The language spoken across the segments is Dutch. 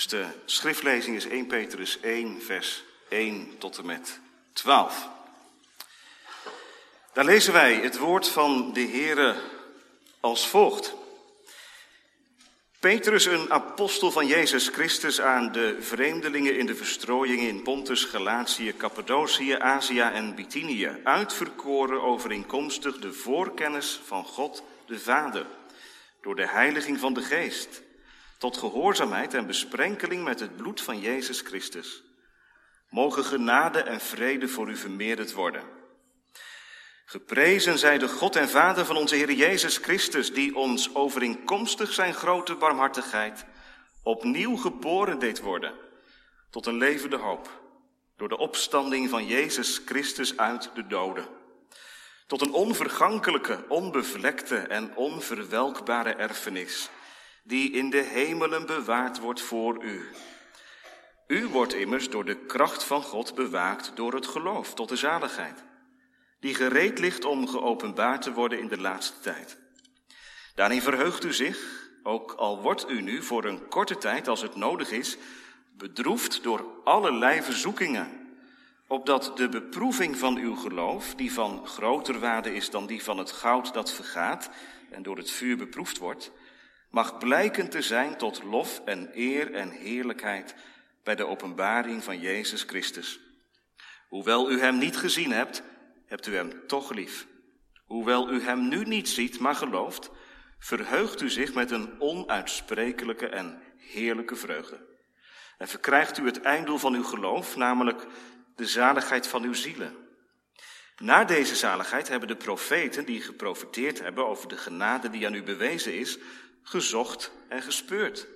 Dus de schriftlezing is 1 Petrus 1, vers 1 tot en met 12. Daar lezen wij het woord van de Heere als volgt. Petrus, een apostel van Jezus Christus aan de vreemdelingen in de verstrooiing in Pontus, Galatië, Cappadocië, Azië en Bithynië, uitverkoren overeenkomstig de voorkennis van God de Vader, door de heiliging van de Geest, tot gehoorzaamheid en besprenkeling met het bloed van Jezus Christus. Mogen genade en vrede voor u vermeerderd worden Geprezen zij de God en Vader van onze Heer Jezus Christus, die ons overeenkomstig zijn grote barmhartigheid opnieuw geboren deed worden tot een levende hoop, door de opstanding van Jezus Christus uit de doden, tot een onvergankelijke, onbevlekte en onverwelkbare erfenis, die in de hemelen bewaard wordt voor u. U wordt immers door de kracht van God bewaakt door het geloof tot de zaligheid die gereed ligt om geopenbaard te worden in de laatste tijd. Daarin verheugt u zich, ook al wordt u nu voor een korte tijd, als het nodig is, bedroefd door allerlei verzoekingen, opdat de beproeving van uw geloof, die van groter waarde is dan die van het goud dat vergaat en door het vuur beproefd wordt, mag blijken te zijn tot lof en eer en heerlijkheid bij de openbaring van Jezus Christus. Hoewel u hem niet gezien hebt, hebt u hem toch lief. Hoewel u hem nu niet ziet, maar gelooft, verheugt u zich met een onuitsprekelijke en heerlijke vreugde. En verkrijgt u het einddoel van uw geloof, namelijk de zaligheid van uw zielen. Na deze zaligheid hebben de profeten die geprofiteerd hebben over de genade die aan u bewezen is, gezocht en gespeurd.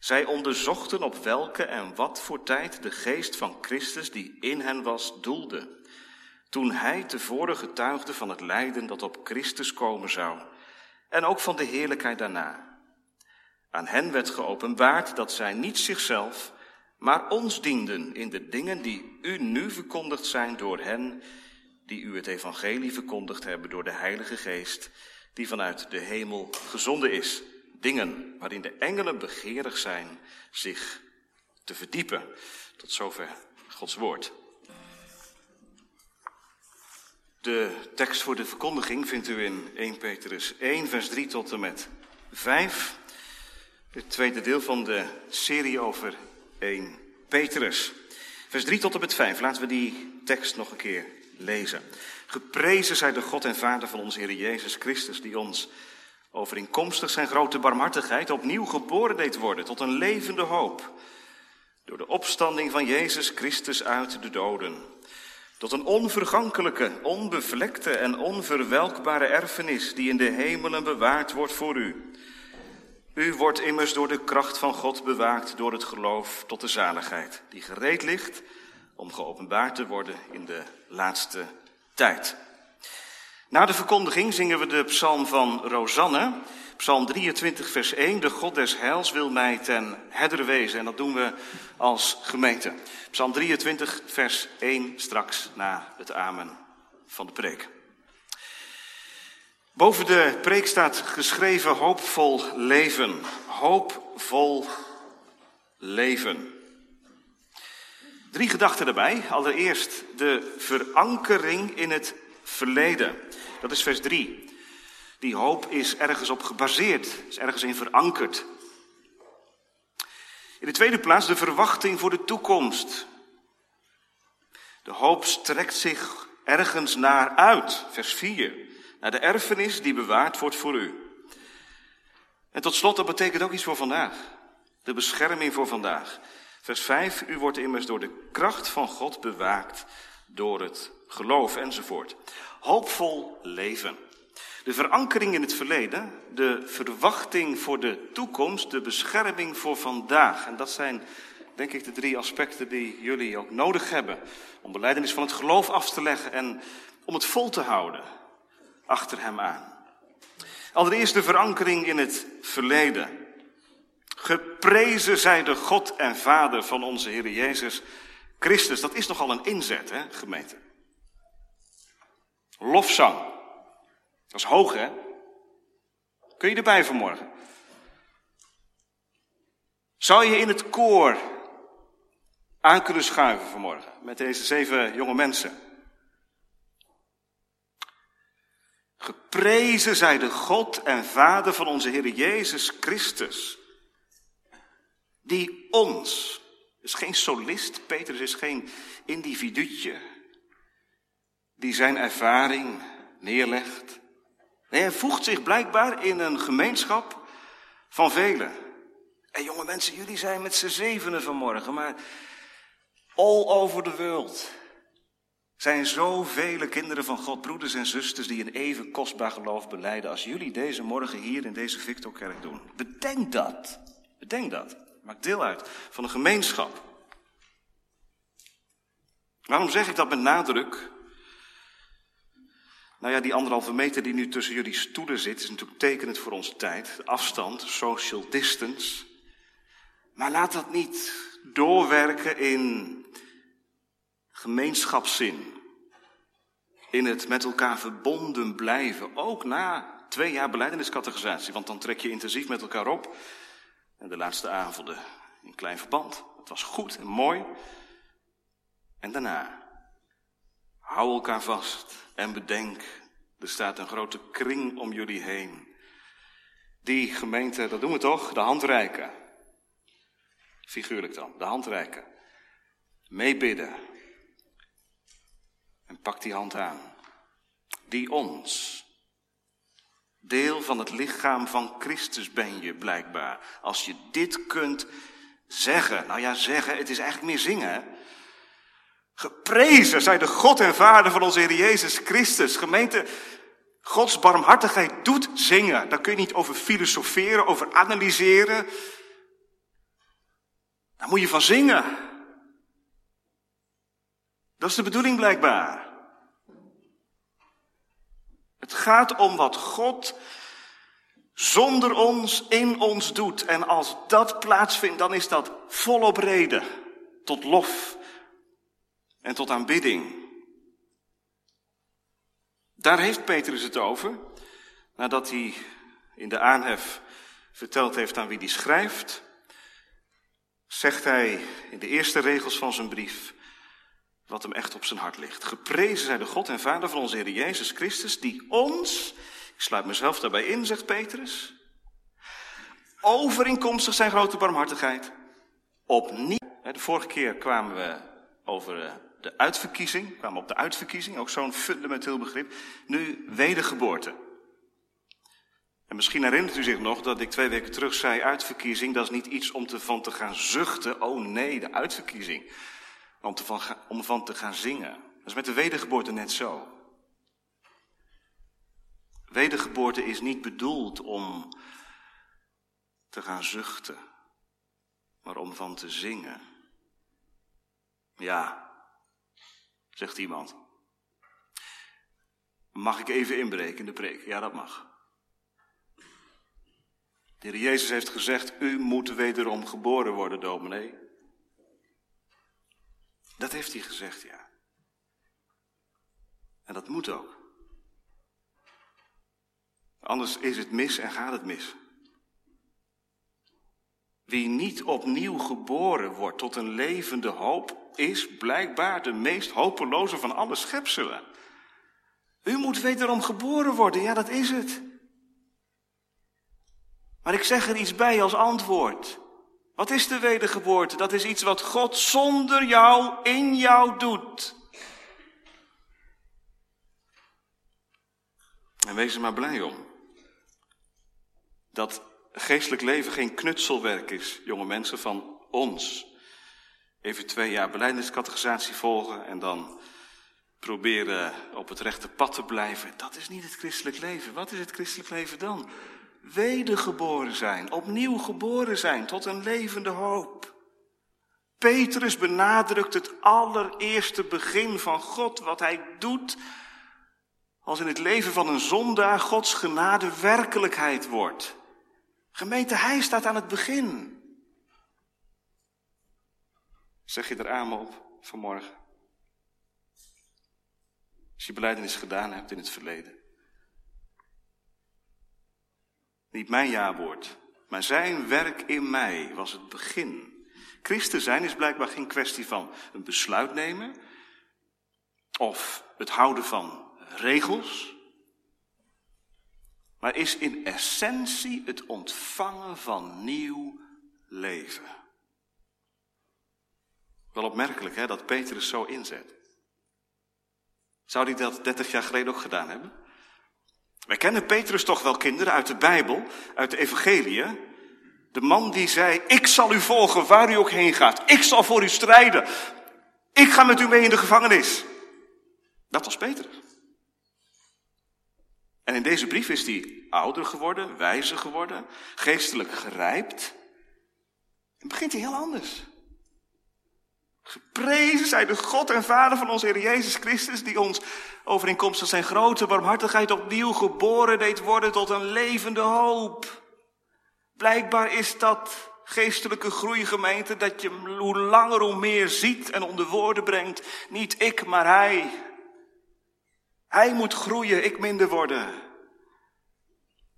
Zij onderzochten op welke en wat voor tijd de geest van Christus die in hen was doelde toen hij tevoren getuigde van het lijden dat op Christus komen zou en ook van de heerlijkheid daarna. Aan hen werd geopenbaard dat zij niet zichzelf, maar ons dienden in de dingen die u nu verkondigd zijn door hen die u het evangelie verkondigd hebben door de Heilige Geest, die vanuit de hemel gezonden is. Dingen waarin de engelen begeerig zijn zich te verdiepen. Tot zover Gods woord. De tekst voor de verkondiging vindt u in 1 Petrus 1, vers 3 tot en met 5. Het tweede deel van de serie over 1 Petrus. Vers 3 tot en met 5. Laten we die tekst nog een keer lezen. Geprezen zij de God en Vader van onze Heer Jezus Christus, die ons overeenkomstig zijn grote barmhartigheid opnieuw geboren deed worden tot een levende hoop. Door de opstanding van Jezus Christus uit de doden tot een onvergankelijke, onbevlekte en onverwelkbare erfenis die in de hemelen bewaard wordt voor u. U wordt immers door de kracht van God bewaakt door het geloof tot de zaligheid, die gereed ligt om geopenbaard te worden in de laatste tijd. Na de verkondiging zingen we de psalm van Rosanne. Psalm 23, vers 1. De God des heils wil mij ten herder wezen. En dat doen we als gemeente. Psalm 23, vers 1, straks na het amen van de preek. Boven de preek staat geschreven hoopvol leven. Hoopvol leven. Drie gedachten daarbij. Allereerst de verankering in het verleden. Dat is vers 3. Die hoop is ergens op gebaseerd, is ergens in verankerd. In de tweede plaats de verwachting voor de toekomst. De hoop strekt zich ergens naar uit, vers 4, naar de erfenis die bewaard wordt voor u. En tot slot, dat betekent ook iets voor vandaag. De bescherming voor vandaag. Vers 5, u wordt immers door de kracht van God bewaakt door het geloof enzovoort. Hoopvol leven. De verankering in het verleden, de verwachting voor de toekomst, de bescherming voor vandaag. En dat zijn, denk ik, de drie aspecten die jullie ook nodig hebben. Om de leidenis van het geloof af te leggen en om het vol te houden achter hem aan. Allereerst de verankering in het verleden. Geprezen zij de God en Vader van onze Heer Jezus Christus. Dat is nogal een inzet, hè, gemeente. Lofzang. Dat is hoog, hè? Kun je erbij vanmorgen? Zou je in het koor aan kunnen schuiven vanmorgen met deze zeven jonge mensen? Geprezen zij de God en Vader van onze Heer Jezus Christus, die ons, is geen solist, Petrus is geen individuutje, die zijn ervaring neerlegt. Nee, hij voegt zich blijkbaar in een gemeenschap van velen. En jonge mensen, jullie zijn met z'n zevenen vanmorgen, maar all over the world zijn zoveel kinderen van God, broeders en zusters, die een even kostbaar geloof beleiden als jullie deze morgen hier in deze Victorkerk doen. Bedenk dat. Bedenk dat. Maak deel uit van een gemeenschap. Waarom zeg ik dat met nadruk? Nou ja, die anderhalve meter die nu tussen jullie stoelen zit, is natuurlijk tekenend voor onze tijd. Afstand, social distance. Maar laat dat niet doorwerken in gemeenschapszin. In het met elkaar verbonden blijven, ook na twee jaar beleideniscategorisatie. Want dan trek je intensief met elkaar op. En de laatste avonden in klein verband. Het was goed en mooi. En daarna, hou elkaar vast en bedenk, er staat een grote kring om jullie heen. Die gemeente, dat doen we toch, de handreiken. Figuurlijk dan, de handreiken. Meebidden, en pak die hand aan. Die ons. Deel van het lichaam van Christus ben je blijkbaar. Als je dit kunt zeggen. Nou ja, zeggen, het is eigenlijk meer zingen. Geprezen zij de God en Vader van onze Heer Jezus Christus. Gemeente, Gods barmhartigheid doet zingen. Daar kun je niet over filosoferen, over analyseren. Daar moet je van zingen. Dat is de bedoeling blijkbaar. Het gaat om wat God zonder ons in ons doet. En als dat plaatsvindt, dan is dat volop reden tot lof en tot aanbidding. Daar heeft Petrus het over, nadat hij in de aanhef verteld heeft aan wie hij schrijft, zegt hij in de eerste regels van zijn brief, wat hem echt op zijn hart ligt. Geprezen zij de God en Vader van onze Heer Jezus Christus, die ons, ik sluit mezelf daarbij in, zegt Petrus, overeenkomstig zijn grote barmhartigheid, opnieuw. De vorige keer kwamen we over eh, de uitverkiezing, kwamen op de uitverkiezing, ook zo'n fundamenteel begrip. Nu wedergeboorte. En misschien herinnert u zich nog dat ik twee weken terug zei, uitverkiezing, dat is niet iets om te, van te gaan zuchten. Oh nee, de uitverkiezing om, van, om van te gaan zingen. Dat is met de wedergeboorte net zo. Wedergeboorte is niet bedoeld om te gaan zuchten, maar om van te zingen. Ja, zegt iemand. Mag ik even inbreken in de preek? Ja, dat mag. De Heer Jezus heeft gezegd, u moet wederom geboren worden, dominee. Dat heeft hij gezegd, ja. En dat moet ook. Anders is het mis en gaat het mis. Wie niet opnieuw geboren wordt tot een levende hoop, is blijkbaar de meest hopeloze van alle schepselen. U moet wederom geboren worden, ja dat is het. Maar ik zeg er iets bij als antwoord. Wat is de wedergeboorte? Dat is iets wat God zonder jou in jou doet. En wees er maar blij om. Dat geestelijk leven geen knutselwerk is, jonge mensen, van ons. Even twee jaar beleidingscategorisatie volgen en dan proberen op het rechte pad te blijven. Dat is niet het christelijk leven. Wat is het christelijk leven dan? wedergeboren zijn, opnieuw geboren zijn tot een levende hoop. Petrus benadrukt het allereerste begin van God, wat hij doet als in het leven van een zondaar Gods genade werkelijkheid wordt. Gemeente, hij staat aan het begin. Zeg je er aan op vanmorgen? Als je beleidenis gedaan hebt in het verleden. Niet mijn jawoord, Maar zijn werk in mij was het begin. Christen zijn is blijkbaar geen kwestie van een besluit nemen of het houden van regels, maar is in essentie het ontvangen van nieuw leven. Wel opmerkelijk hè, dat Petrus zo inzet. Zou hij dat 30 jaar geleden ook gedaan hebben? Wij kennen Petrus toch wel, kinderen, uit de Bijbel, uit de Evangelie. De man die zei, ik zal u volgen waar u ook heen gaat. Ik zal voor u strijden. Ik ga met u mee in de gevangenis. Dat was Petrus. En in deze brief is hij ouder geworden, wijzer geworden, geestelijk gerijpt. En begint hij heel anders. Geprezen zij de God en Vader van onze Heer Jezus Christus, die ons overeenkomstig zijn grote barmhartigheid opnieuw geboren deed worden tot een levende hoop. Blijkbaar is dat geestelijke groeigemeente dat je hoe langer hoe meer ziet en onder woorden brengt. Niet ik, maar Hij. Hij moet groeien, ik minder worden.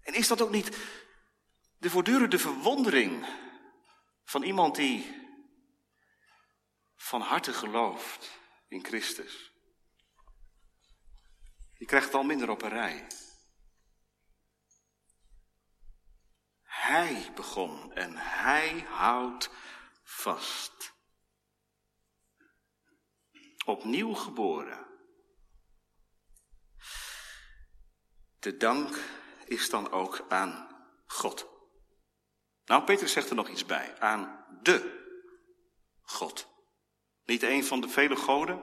En is dat ook niet de voortdurende verwondering van iemand die van harte gelooft in Christus? Je krijgt het al minder op een rij. Hij begon en hij houdt vast. Opnieuw geboren. De dank is dan ook aan God. Nou, Petrus zegt er nog iets bij. Aan de God. Niet een van de vele goden,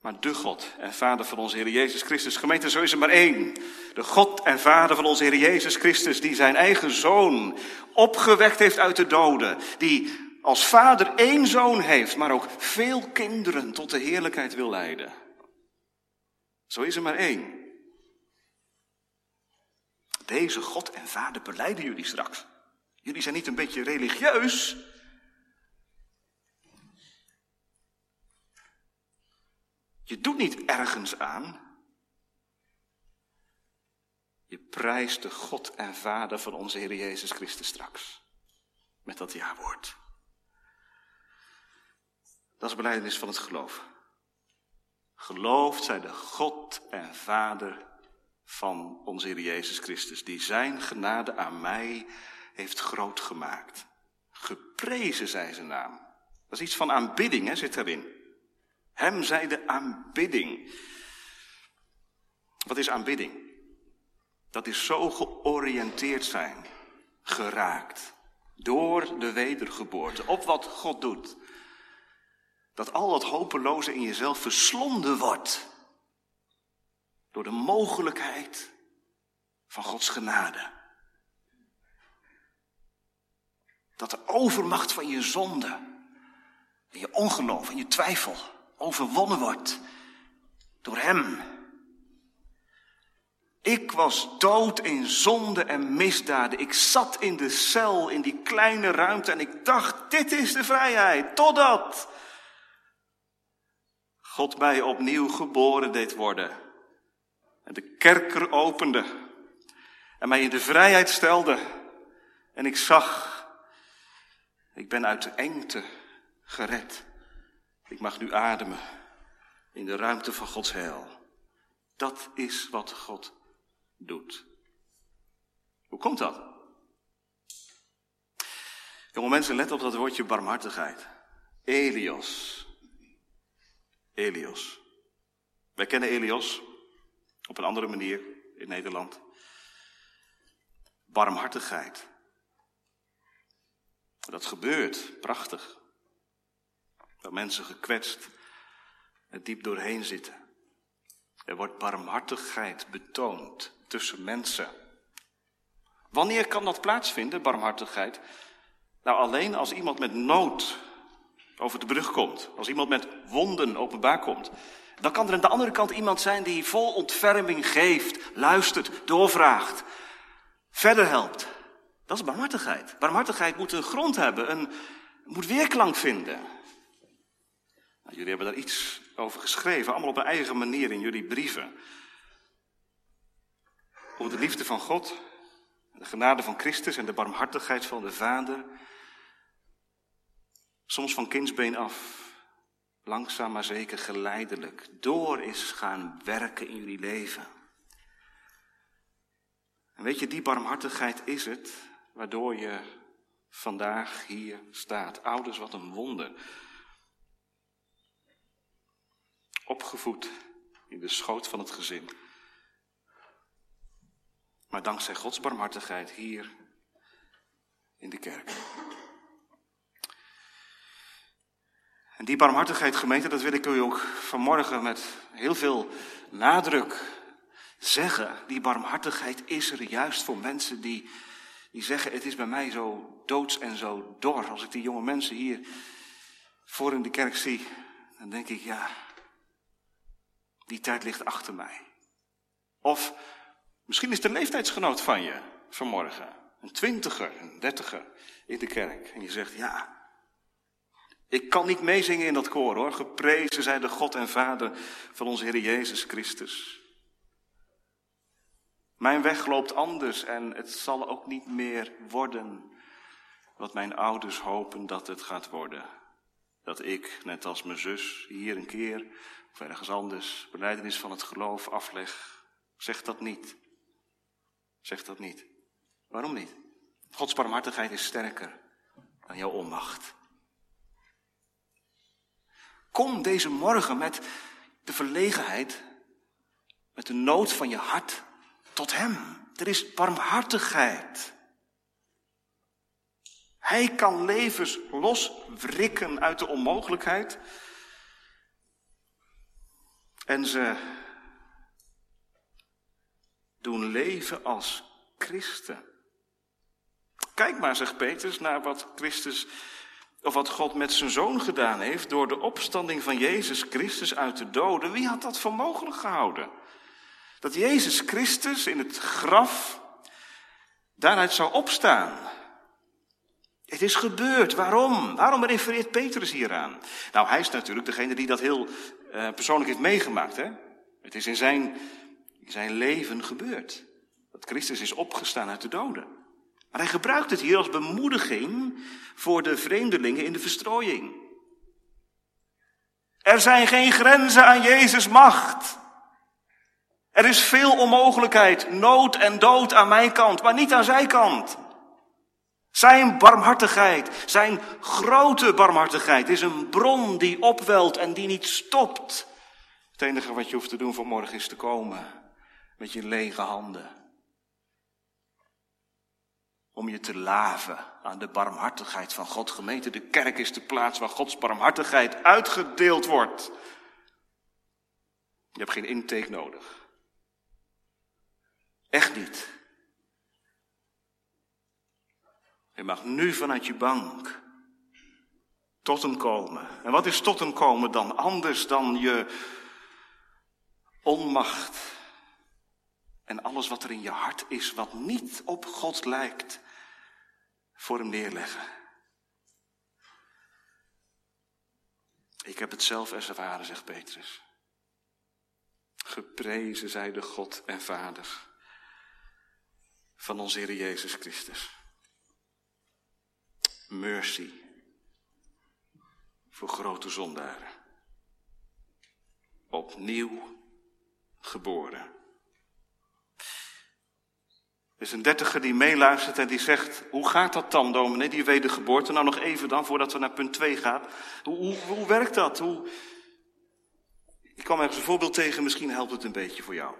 maar de God en Vader van onze Heer Jezus Christus. Gemeente, zo is er maar één. De God en Vader van onze Heer Jezus Christus, die zijn eigen zoon opgewekt heeft uit de doden. Die als vader één zoon heeft, maar ook veel kinderen tot de heerlijkheid wil leiden. Zo is er maar één. Deze God en Vader beleiden jullie straks. Jullie zijn niet een beetje religieus. Je doet niet ergens aan. Je prijst de God en Vader van onze Heer Jezus Christus straks. Met dat ja-woord. Dat is beleidenis van het geloof. Geloofd zij de God en Vader van onze Heer Jezus Christus, die zijn genade aan mij heeft groot gemaakt. Geprezen zij zijn naam. Dat is iets van aanbidding, hè, zit erin. Hem zij de aanbidding. Wat is aanbidding? Dat is zo georiënteerd zijn, geraakt, door de wedergeboorte, op wat God doet. Dat al dat hopeloze in jezelf verslonden wordt door de mogelijkheid van Gods genade. Dat de overmacht van je zonde en je ongeloof en je twijfel overwonnen wordt door Hem. Ik was dood in zonde en misdaden. Ik zat in de cel, in die kleine ruimte en ik dacht, dit is de vrijheid. Totdat God mij opnieuw geboren deed worden. En de kerker opende. En mij in de vrijheid stelde. En ik zag, ik ben uit de engte gered. Ik mag nu ademen in de ruimte van Gods heil. Dat is wat God doet. Hoe komt dat? Jonge mensen, let op dat woordje barmhartigheid. Elios. Elios. Wij kennen Elios op een andere manier in Nederland. Barmhartigheid. Dat gebeurt, prachtig. Waar mensen gekwetst er diep doorheen zitten. Er wordt barmhartigheid betoond tussen mensen. Wanneer kan dat plaatsvinden, barmhartigheid? Nou, alleen als iemand met nood over de brug komt. Als iemand met wonden openbaar komt. Dan kan er aan de andere kant iemand zijn die vol ontferming geeft, luistert, doorvraagt, verder helpt. Dat is barmhartigheid. Barmhartigheid moet een grond hebben, een, moet weerklank vinden. Nou, jullie hebben daar iets over geschreven, allemaal op een eigen manier in jullie brieven. Over de liefde van God, De genade van Christus en de barmhartigheid van de Vader, soms van kindsbeen af, langzaam maar zeker geleidelijk, door is gaan werken in jullie leven. En weet je, die barmhartigheid is het waardoor je vandaag hier staat. Ouders, wat een wonder. Opgevoed in de schoot van het gezin. Maar dankzij Gods barmhartigheid hier in de kerk. En die barmhartigheid, gemeente, dat wil ik u ook vanmorgen met heel veel nadruk zeggen. Die barmhartigheid is er juist voor mensen die, die zeggen: Het is bij mij zo doods en zo dor. Als ik die jonge mensen hier voor in de kerk zie, dan denk ik: Ja, die tijd ligt achter mij. Of misschien is de leeftijdsgenoot van je vanmorgen. Een twintiger, een dertiger in de kerk. En je zegt, ja, ik kan niet meezingen in dat koor hoor. Geprezen zij de God en Vader van onze Heer Jezus Christus. Mijn weg loopt anders en het zal ook niet meer worden wat mijn ouders hopen dat het gaat worden. Dat ik, net als mijn zus, hier een keer of ergens anders beleidenis van het geloof afleg. Zeg dat niet. Zeg dat niet. Waarom niet? Gods barmhartigheid is sterker dan jouw onmacht. Kom deze morgen met de verlegenheid, met de nood van je hart tot Hem. Er is barmhartigheid. Hij kan levens loswrikken uit de onmogelijkheid en ze doen leven als christen. Kijk maar, zegt Petrus, naar wat Christus of wat God met zijn zoon gedaan heeft door de opstanding van Jezus Christus uit de doden. Wie had dat voor mogelijk gehouden? Dat Jezus Christus in het graf daaruit zou opstaan. Het is gebeurd. Waarom? Waarom refereert Petrus hieraan? Nou, hij is natuurlijk degene die dat heel uh, persoonlijk heeft meegemaakt. Hè? Het is in zijn, in zijn leven gebeurd. Dat Christus is opgestaan uit de doden. Maar hij gebruikt het hier als bemoediging voor de vreemdelingen in de verstrooiing. Er zijn geen grenzen aan Jezus' macht. Er is veel onmogelijkheid, nood en dood aan mijn kant, maar niet aan zijn kant. Zijn barmhartigheid, zijn grote barmhartigheid is een bron die opwelt en die niet stopt. Het enige wat je hoeft te doen vanmorgen is te komen met je lege handen. Om je te laven aan de barmhartigheid van God. Gemeente, de kerk is de plaats waar Gods barmhartigheid uitgedeeld wordt. Je hebt geen intake nodig. Echt niet. Je mag nu vanuit je bank tot hem komen. En wat is tot hem komen dan anders dan je onmacht en alles wat er in je hart is, wat niet op God lijkt, voor hem neerleggen. Ik heb het zelf ervaren, zegt Petrus. Geprezen zij de God en Vader van onze Heer Jezus Christus mercy voor grote zondaren. Opnieuw geboren. Er is een dertiger die meeluistert en die zegt, hoe gaat dat dan dominee, die wedergeboorte? Nou nog even dan, voordat we naar punt 2 gaan. Hoe, hoe, hoe werkt dat? Hoe... Ik kwam ergens een voorbeeld tegen, misschien helpt het een beetje voor jou.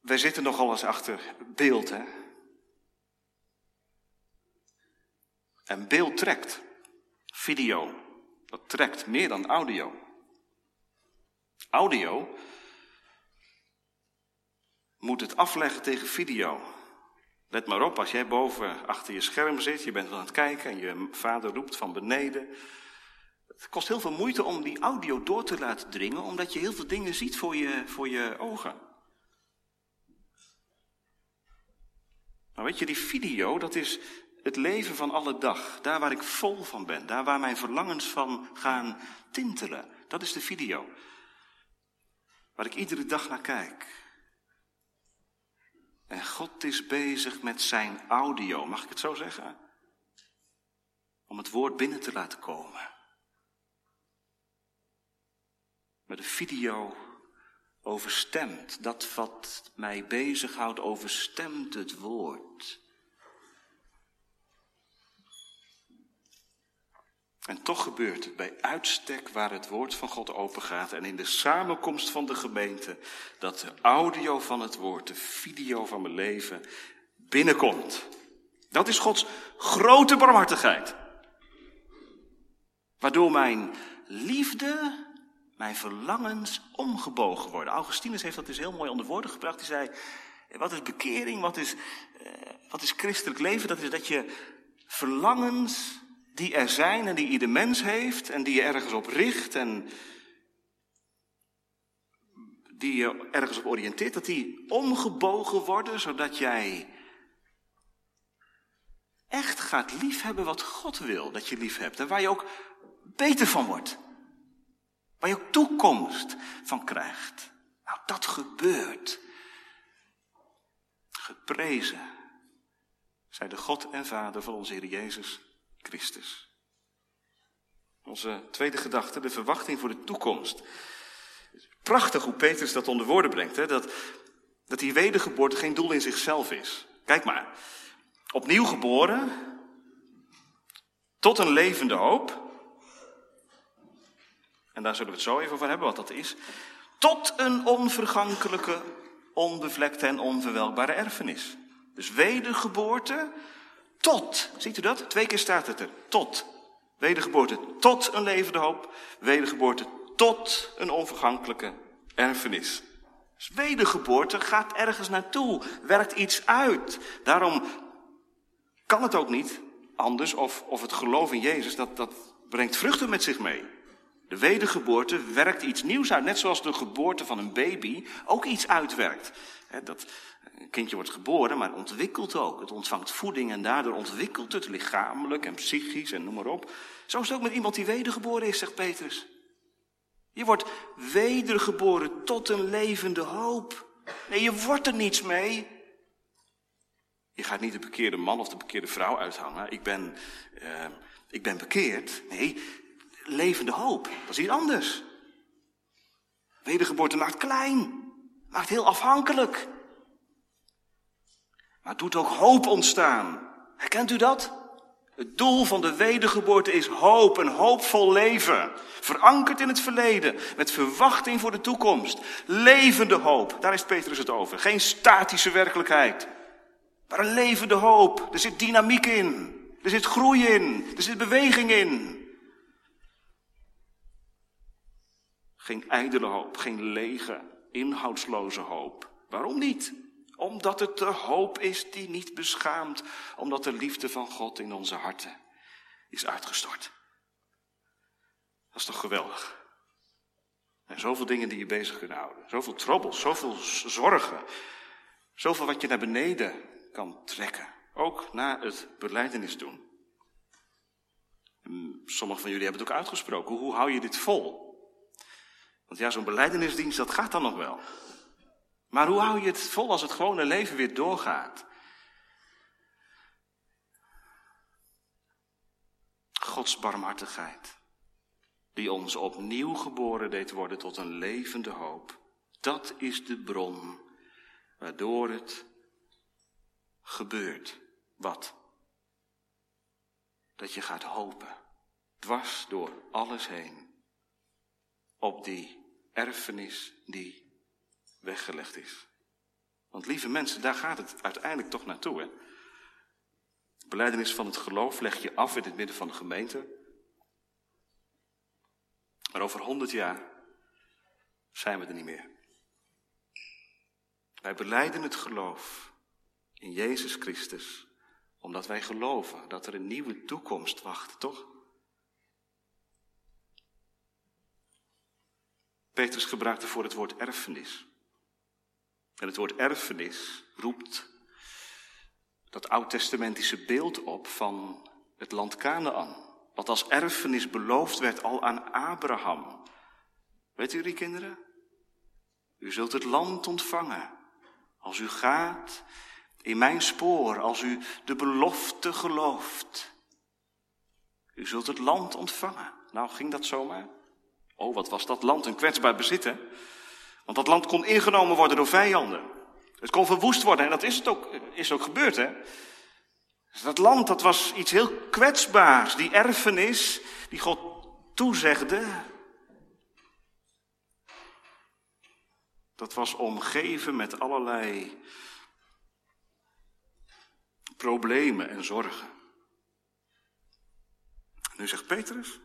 Wij zitten nogal eens achter beeld, hè? En beeld trekt. Video, dat trekt meer dan audio. Audio moet het afleggen tegen video. Let maar op, als jij boven achter je scherm zit, je bent aan het kijken en je vader roept van beneden. Het kost heel veel moeite om die audio door te laten dringen, omdat je heel veel dingen ziet voor je, voor je ogen. Maar weet je, die video, dat is het leven van alle dag. Daar waar ik vol van ben. Daar waar mijn verlangens van gaan tintelen. Dat is de video. Waar ik iedere dag naar kijk. En God is bezig met zijn audio, mag ik het zo zeggen? Om het woord binnen te laten komen. Met de video overstemt, dat wat mij bezighoudt, overstemt het woord. En toch gebeurt het bij uitstek waar het woord van God opengaat en in de samenkomst van de gemeente dat de audio van het woord, de video van mijn leven binnenkomt. Dat is Gods grote barmhartigheid. Waardoor mijn liefde, mijn verlangens omgebogen worden. Augustinus heeft dat dus heel mooi onder woorden gebracht. Hij zei, wat is bekering, wat is, eh, wat is christelijk leven? Dat is dat je verlangens die er zijn en die ieder mens heeft en die je ergens op richt en die je ergens op oriënteert, dat die omgebogen worden zodat jij echt gaat liefhebben wat God wil dat je lief hebt en waar je ook beter van wordt. Waar je ook toekomst van krijgt. Nou, dat gebeurt. Geprezen zij de God en Vader van onze Heer Jezus Christus. Onze tweede gedachte, de verwachting voor de toekomst. Prachtig hoe Petrus dat onder woorden brengt. Hè? Dat, dat die wedergeboorte geen doel in zichzelf is. Kijk maar. Opnieuw geboren. Tot een levende hoop. En daar zullen we het zo even over hebben wat dat is. Tot een onvergankelijke, onbevlekte en onverwelkbare erfenis. Dus wedergeboorte tot, ziet u dat? Twee keer staat het er. Tot. Wedergeboorte tot een levende hoop. Wedergeboorte tot een onvergankelijke erfenis. Dus wedergeboorte gaat ergens naartoe, werkt iets uit. Daarom kan het ook niet anders, of, of het geloof in Jezus, dat, dat brengt vruchten met zich mee. De wedergeboorte werkt iets nieuws uit, net zoals de geboorte van een baby ook iets uitwerkt. Dat, een kindje wordt geboren, maar ontwikkelt ook. Het ontvangt voeding en daardoor ontwikkelt het lichamelijk en psychisch en noem maar op. Zo is het ook met iemand die wedergeboren is, zegt Petrus. Je wordt wedergeboren tot een levende hoop. Nee, je wordt er niets mee. Je gaat niet de bekeerde man of de bekeerde vrouw uithangen. Ik ben, uh, ik ben bekeerd. Nee, levende hoop. Dat is iets anders. Wedergeboorte maakt klein. Maakt heel afhankelijk. Maar het doet ook hoop ontstaan. Herkent u dat? Het doel van de wedergeboorte is hoop, een hoopvol leven. Verankerd in het verleden, met verwachting voor de toekomst. Levende hoop, daar is Petrus het over. Geen statische werkelijkheid, maar een levende hoop. Er zit dynamiek in, er zit groei in, er zit beweging in. Geen ijdele hoop, geen lege, inhoudsloze hoop. Waarom niet? Omdat het de hoop is die niet beschaamt, omdat de liefde van God in onze harten is uitgestort. Dat is toch geweldig? En zoveel dingen die je bezig kunnen houden. Zoveel trobbels, zoveel zorgen. Zoveel wat je naar beneden kan trekken. Ook na het beleidenis doen. Sommigen van jullie hebben het ook uitgesproken. Hoe hou je dit vol? Want ja, zo'n beleidenisdienst, dat gaat dan nog wel. Maar hoe hou je het vol als het gewone leven weer doorgaat? Gods barmhartigheid, die ons opnieuw geboren deed worden tot een levende hoop, dat is de bron waardoor het gebeurt. Wat? Dat je gaat hopen, dwars door alles heen, op die erfenis die weggelegd is. Want lieve mensen, daar gaat het uiteindelijk toch naartoe. Hè? Beleidenis van het geloof leg je af in het midden van de gemeente. Maar over honderd jaar zijn we er niet meer. Wij beleiden het geloof in Jezus Christus, omdat wij geloven dat er een nieuwe toekomst wacht, toch? Petrus gebruikte voor het woord erfenis. En het woord erfenis roept dat oud-testamentische beeld op van het land Canaan. Wat als erfenis beloofd werd al aan Abraham. Weet u kinderen? U zult het land ontvangen als u gaat in mijn spoor, als u de belofte gelooft. U zult het land ontvangen. Nou, ging dat zomaar? Oh, wat was dat land een kwetsbaar bezit, hè? Want dat land kon ingenomen worden door vijanden. Het kon verwoest worden en dat is, het ook, is ook gebeurd, hè? Dus dat land, dat was iets heel kwetsbaars. Die erfenis die God toezegde, dat was omgeven met allerlei problemen en zorgen. Nu zegt Petrus,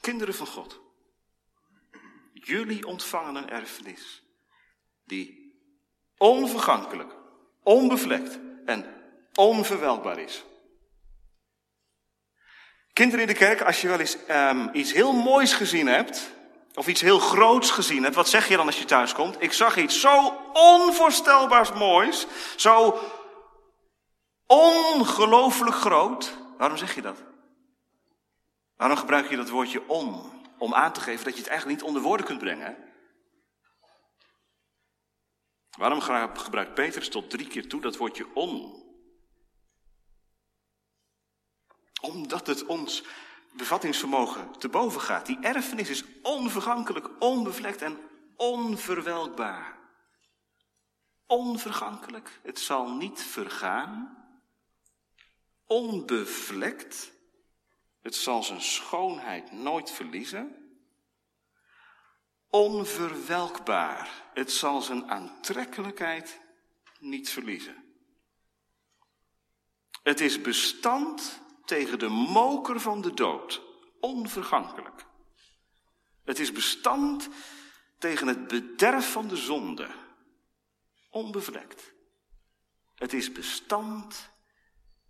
kinderen van God, jullie ontvangen een erfenis die onvergankelijk, onbevlekt en onverwelkbaar is. Kinderen in de kerk, als je wel eens um, iets heel moois gezien hebt, of iets heel groots gezien hebt, wat zeg je dan als je thuis komt? Ik zag iets zo onvoorstelbaars moois, zo ongelooflijk groot. Waarom zeg je dat? Waarom gebruik je dat woordje on? Om aan te geven dat je het eigenlijk niet onder woorden kunt brengen. Waarom gebruikt Petrus tot drie keer toe dat woordje on? Omdat het ons bevattingsvermogen te boven gaat. Die erfenis is onvergankelijk, onbevlekt en onverwelkbaar. Onvergankelijk, het zal niet vergaan. Onbevlekt, het zal zijn schoonheid nooit verliezen. Onverwelkbaar, het zal zijn aantrekkelijkheid niet verliezen. Het is bestand tegen de moker van de dood, onvergankelijk. Het is bestand tegen het bederf van de zonde, onbevlekt. Het is bestand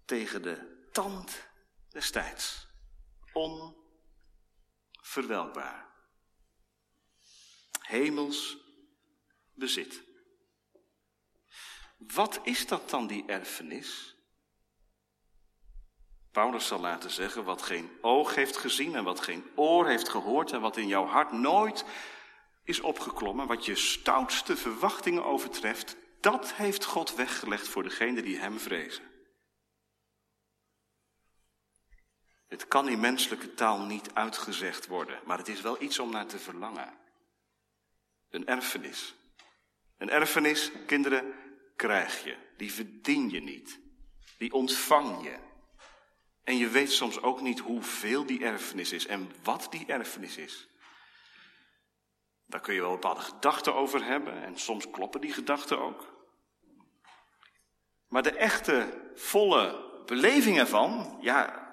tegen de tand des tijds, onverwelkbaar. Hemels bezit. Wat is dat dan, die erfenis? Paulus zal laten zeggen wat geen oog heeft gezien en wat geen oor heeft gehoord en wat in jouw hart nooit is opgeklommen, wat je stoutste verwachtingen overtreft, dat heeft God weggelegd voor degenen die Hem vrezen. Het kan in menselijke taal niet uitgezegd worden, maar het is wel iets om naar te verlangen. Een erfenis. Een erfenis, kinderen, krijg je. Die verdien je niet. Die ontvang je. En je weet soms ook niet hoeveel die erfenis is en wat die erfenis is. Daar kun je wel bepaalde gedachten over hebben en soms kloppen die gedachten ook. Maar de echte, volle beleving ervan, ja,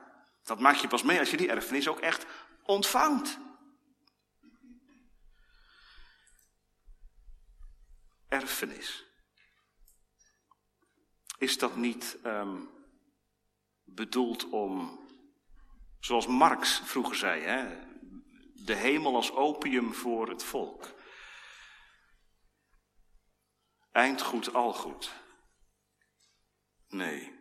dat maak je pas mee als je die erfenis ook echt ontvangt. Erfenis. Is dat niet um, bedoeld om, zoals Marx vroeger zei, hè, de hemel als opium voor het volk. Eindgoed, al goed. Nee.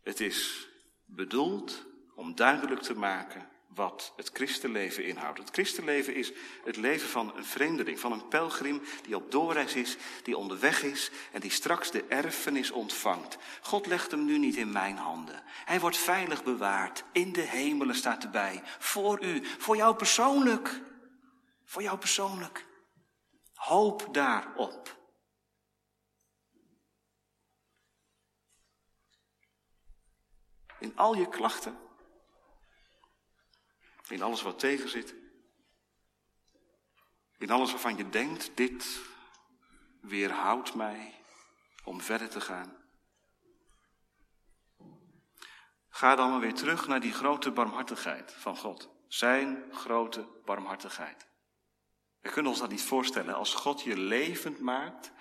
Het is bedoeld om duidelijk te maken wat het christenleven inhoudt. Het christenleven is het leven van een vreemdeling, van een pelgrim die op doorreis is, die onderweg is en die straks de erfenis ontvangt. God legt hem nu niet in mijn handen. Hij wordt veilig bewaard. In de hemelen staat erbij. Voor u, voor jou persoonlijk. Voor jou persoonlijk. Hoop daarop. In al je klachten in alles wat tegen zit. In alles waarvan je denkt, dit weerhoudt mij om verder te gaan. Ga dan maar weer terug naar die grote barmhartigheid van God. Zijn grote barmhartigheid. We kunnen ons dat niet voorstellen. Als God je levend maakt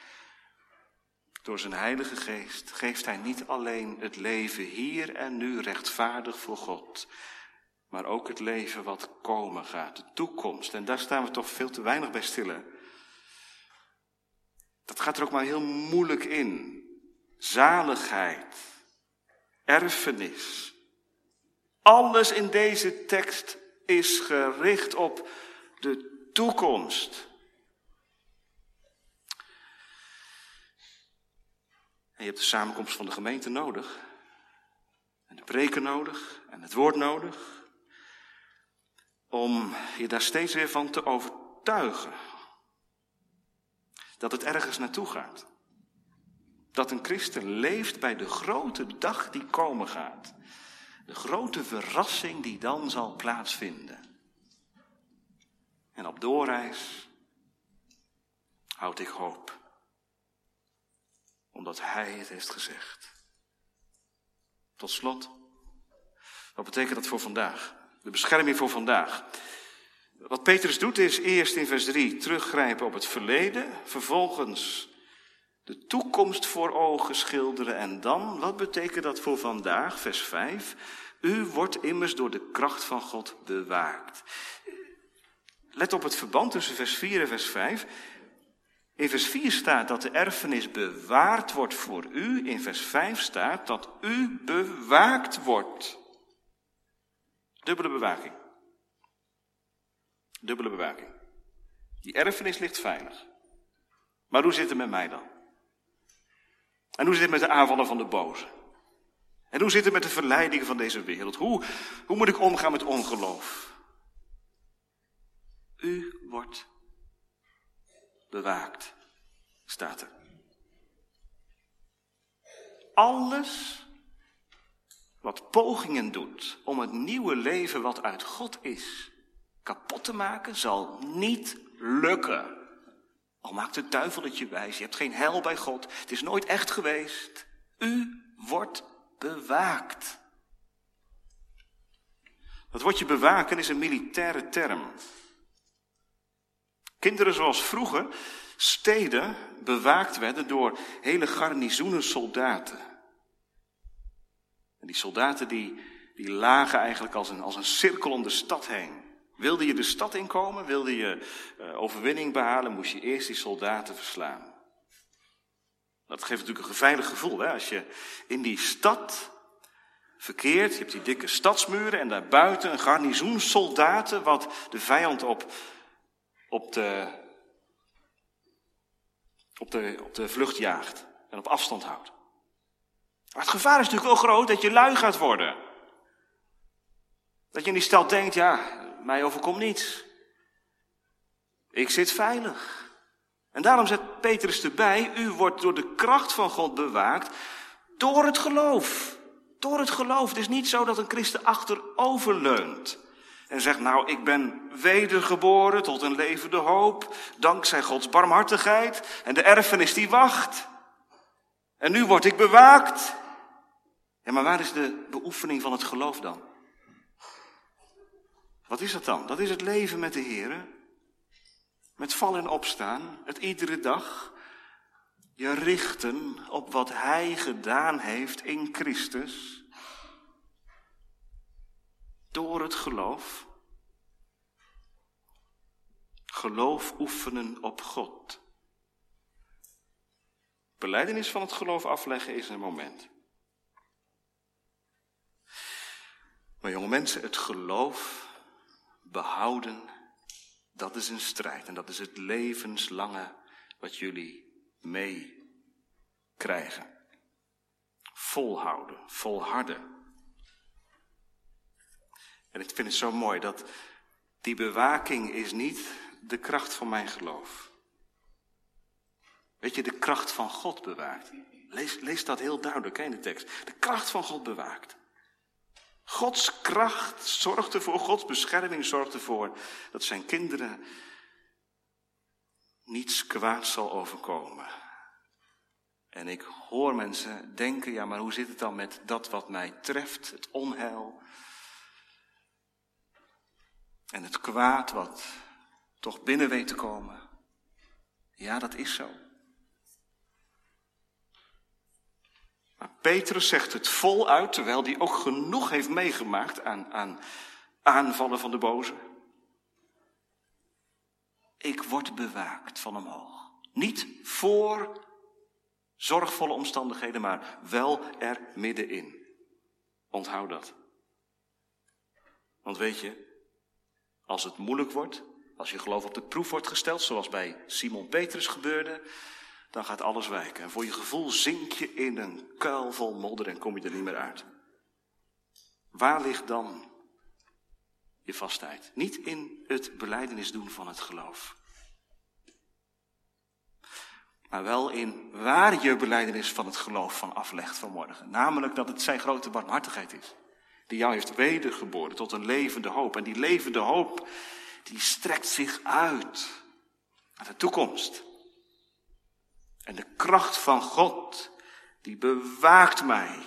door zijn Heilige Geest, geeft Hij niet alleen het leven hier en nu rechtvaardig voor God maar ook het leven wat komen gaat, de toekomst. En daar staan we toch veel te weinig bij stillen. Dat gaat er ook maar heel moeilijk in. Zaligheid, erfenis. Alles in deze tekst is gericht op de toekomst. En je hebt de samenkomst van de gemeente nodig. En de preken nodig. En het woord nodig. Om je daar steeds weer van te overtuigen. Dat het ergens naartoe gaat. Dat een christen leeft bij de grote dag die komen gaat. De grote verrassing die dan zal plaatsvinden. En op doorreis houd ik hoop. Omdat Hij het heeft gezegd. Tot slot. Wat betekent dat voor vandaag? De bescherming voor vandaag. Wat Petrus doet is eerst in vers 3 teruggrijpen op het verleden, vervolgens de toekomst voor ogen schilderen en dan, wat betekent dat voor vandaag, vers 5? U wordt immers door de kracht van God bewaakt. Let op het verband tussen vers 4 en vers 5. In vers 4 staat dat de erfenis bewaard wordt voor u. In vers 5 staat dat u bewaakt wordt. Dubbele bewaking. Dubbele bewaking. Die erfenis ligt veilig. Maar hoe zit het met mij dan? En hoe zit het met de aanvallen van de boze? En hoe zit het met de verleidingen van deze wereld? Hoe, hoe moet ik omgaan met ongeloof? U wordt bewaakt, staat er. Alles wat pogingen doet om het nieuwe leven wat uit God is kapot te maken, zal niet lukken. Al maakt de duivel het je wijs, je hebt geen hel bij God, het is nooit echt geweest. U wordt bewaakt. Dat woordje bewaken is een militaire term. Kinderen zoals vroeger steden bewaakt werden door hele garnizoenen soldaten. En die soldaten die, die lagen eigenlijk als een, als een cirkel om de stad heen. Wilde je de stad inkomen, wilde je uh, overwinning behalen, moest je eerst die soldaten verslaan. Dat geeft natuurlijk een geveilig gevoel, hè? als je in die stad verkeert, je hebt die dikke stadsmuren en daarbuiten een garnizoen soldaten wat de vijand op op de, op de, op de vlucht jaagt en op afstand houdt. Maar het gevaar is natuurlijk wel groot dat je lui gaat worden. Dat je in die stad denkt, ja, mij overkomt niets. Ik zit veilig. En daarom zet Petrus erbij, u wordt door de kracht van God bewaakt door het geloof. Door het geloof. Het is niet zo dat een christen achterover leunt. En zegt, nou, ik ben wedergeboren tot een levende hoop, dankzij Gods barmhartigheid en de erfenis die wacht. En nu word ik bewaakt. Ja, maar waar is de beoefening van het geloof dan? Wat is dat dan? Dat is het leven met de Heer. Met vallen en opstaan, het iedere dag. Je richten op wat Hij gedaan heeft in Christus door het geloof. Geloof oefenen op God. Beleidenis van het geloof afleggen is een moment. Maar jonge mensen, het geloof behouden, dat is een strijd. En dat is het levenslange wat jullie meekrijgen. Volhouden, volharden. En ik vind het zo mooi dat die bewaking is niet de kracht van mijn geloof. Weet je, de kracht van God bewaakt. Lees, lees dat heel duidelijk in de tekst. De kracht van God bewaakt. Gods kracht zorgt ervoor, Gods bescherming zorgt ervoor dat zijn kinderen niets kwaad zal overkomen. En ik hoor mensen denken, ja maar hoe zit het dan met dat wat mij treft, het onheil, en het kwaad wat toch binnen weet te komen. Ja, dat is zo. Maar Petrus zegt het voluit, terwijl hij ook genoeg heeft meegemaakt aan, aan aanvallen van de boze. Ik word bewaakt van omhoog. Niet voor zorgvolle omstandigheden, maar wel er middenin. Onthoud dat. Want weet je, als het moeilijk wordt, Als je geloof op de proef wordt gesteld, zoals bij Simon Petrus gebeurde, dan gaat alles wijken. En voor je gevoel zink je in een kuil vol modder en kom je er niet meer uit. Waar ligt dan je vastheid? Niet in het beleidenis doen van het geloof. Maar wel in waar je beleidenis van het geloof van aflegt vanmorgen. Namelijk dat het zijn grote barmhartigheid is. Die jou heeft wedergeboren tot een levende hoop. En die levende hoop, die strekt zich uit naar de toekomst. En de kracht van God, die bewaakt mij.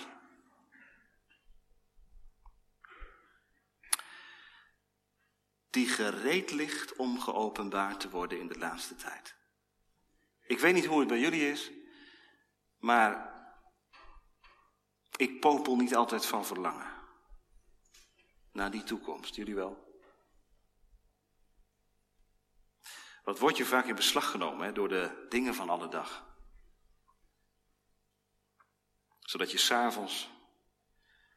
Die gereed ligt om geopenbaard te worden in de laatste tijd. Ik weet niet hoe het bij jullie is, maar ik popel niet altijd van verlangen naar die toekomst. Jullie wel? Wat wordt je vaak in beslag genomen hè, door de dingen van alle dag? Zodat je s'avonds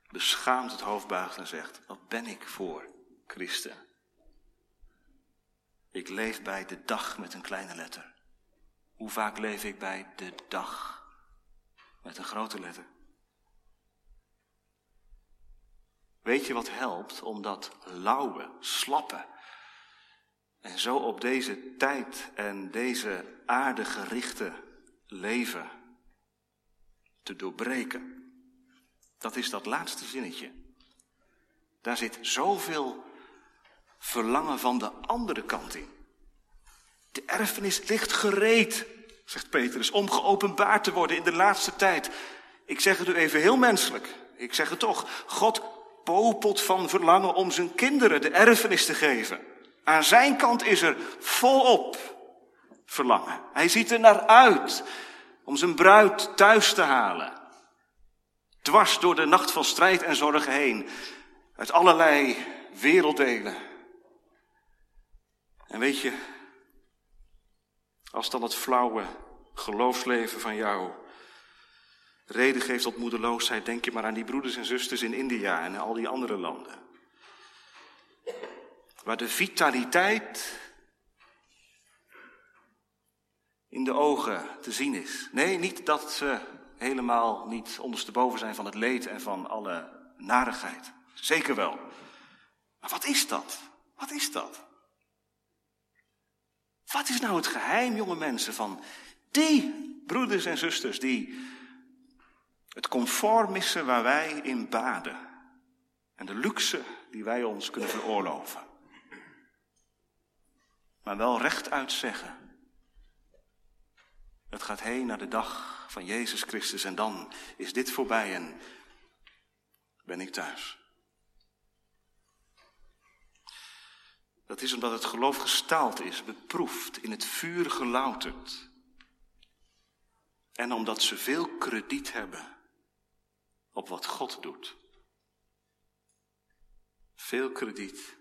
beschaamd het hoofd buigt en zegt: Wat ben ik voor christen? Ik leef bij de dag met een kleine letter. Hoe vaak leef ik bij de dag met een grote letter? Weet je wat helpt om dat lauwe, slappe en zo op deze tijd en deze aarde gerichte leven te doorbreken? Dat is dat laatste zinnetje. Daar zit zoveel verlangen van de andere kant in. De erfenis ligt gereed, zegt Petrus, om geopenbaard te worden in de laatste tijd. Ik zeg het u even heel menselijk. Ik zeg het toch. God popelt van verlangen om zijn kinderen de erfenis te geven. Aan zijn kant is er volop verlangen. Hij ziet er naar uit om zijn bruid thuis te halen. Dwars door de nacht van strijd en zorgen heen. Uit allerlei werelddelen. En weet je, als dan het flauwe geloofsleven van jou reden geeft tot moedeloosheid, denk je maar aan die broeders en zusters in India en al die andere landen. Waar de vitaliteit in de ogen te zien is. Nee, niet dat ze helemaal niet ondersteboven zijn van het leed en van alle narigheid. Zeker wel. Maar wat is dat? Wat is dat? Wat is nou het geheim, jonge mensen, van die broeders en zusters die het comfort missen waar wij in baden en de luxe die wij ons kunnen veroorloven? Maar wel rechtuit zeggen. Het gaat heen naar de dag van Jezus Christus en dan is dit voorbij en ben ik thuis. Dat is omdat het geloof gestaald is, beproefd, in het vuur gelouterd. En omdat ze veel krediet hebben op wat God doet. Veel krediet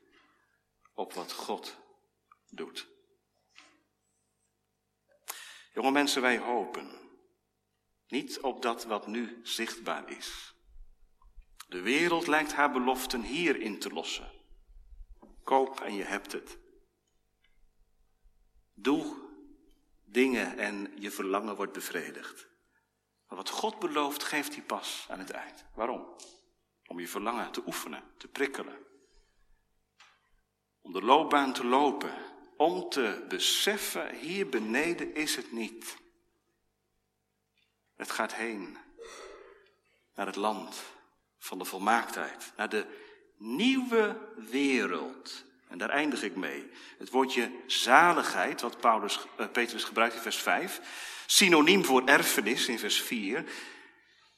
op wat God doet. Jonge mensen, wij hopen niet op dat wat nu zichtbaar is. De wereld lijkt haar beloften hierin te lossen. Koop en je hebt het. Doe dingen en je verlangen wordt bevredigd. Maar wat God belooft, geeft hij pas aan het eind. Waarom? Om je verlangen te oefenen, te prikkelen. Om de loopbaan te lopen. Om te beseffen, hier beneden is het niet. Het gaat heen naar het land van de volmaaktheid, naar de nieuwe wereld. En daar eindig ik mee. Het woordje zaligheid, wat Paulus, uh, Petrus gebruikt in vers 5, synoniem voor erfenis in vers 4,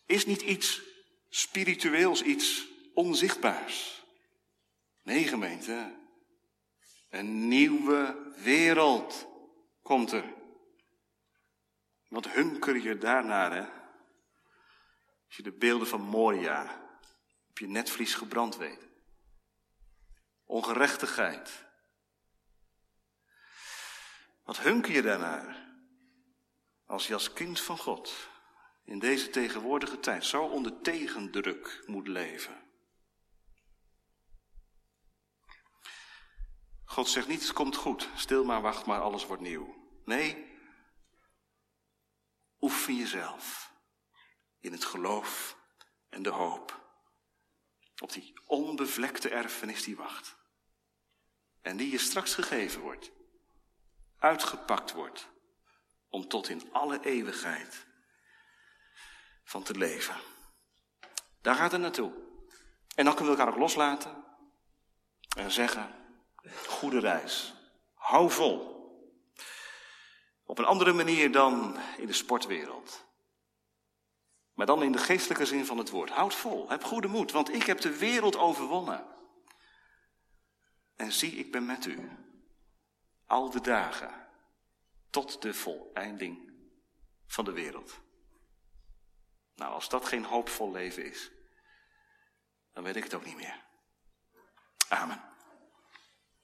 is niet iets spiritueels, iets onzichtbaars. Nee, gemeente. Een nieuwe wereld komt er. Wat hunker je daarnaar, hè? Als je de beelden van Moria op je netvlies gebrand weet ongerechtigheid. Wat hunker je daarnaar? Als je als kind van God in deze tegenwoordige tijd zo onder tegendruk moet leven. God zegt niet, het komt goed, stil maar, wacht maar, alles wordt nieuw. Nee, oefen jezelf in het geloof en de hoop op die onbevlekte erfenis die wacht. En die je straks gegeven wordt, uitgepakt wordt, om tot in alle eeuwigheid van te leven. Daar gaat het naartoe. En dan kunnen we elkaar ook loslaten en zeggen, goede reis, hou vol. Op een andere manier dan in de sportwereld. Maar dan in de geestelijke zin van het woord. Houd vol, heb goede moed, want ik heb de wereld overwonnen. En zie, ik ben met u. Al de dagen. Tot de voleinding van de wereld. Nou, als dat geen hoopvol leven is, dan weet ik het ook niet meer. Amen.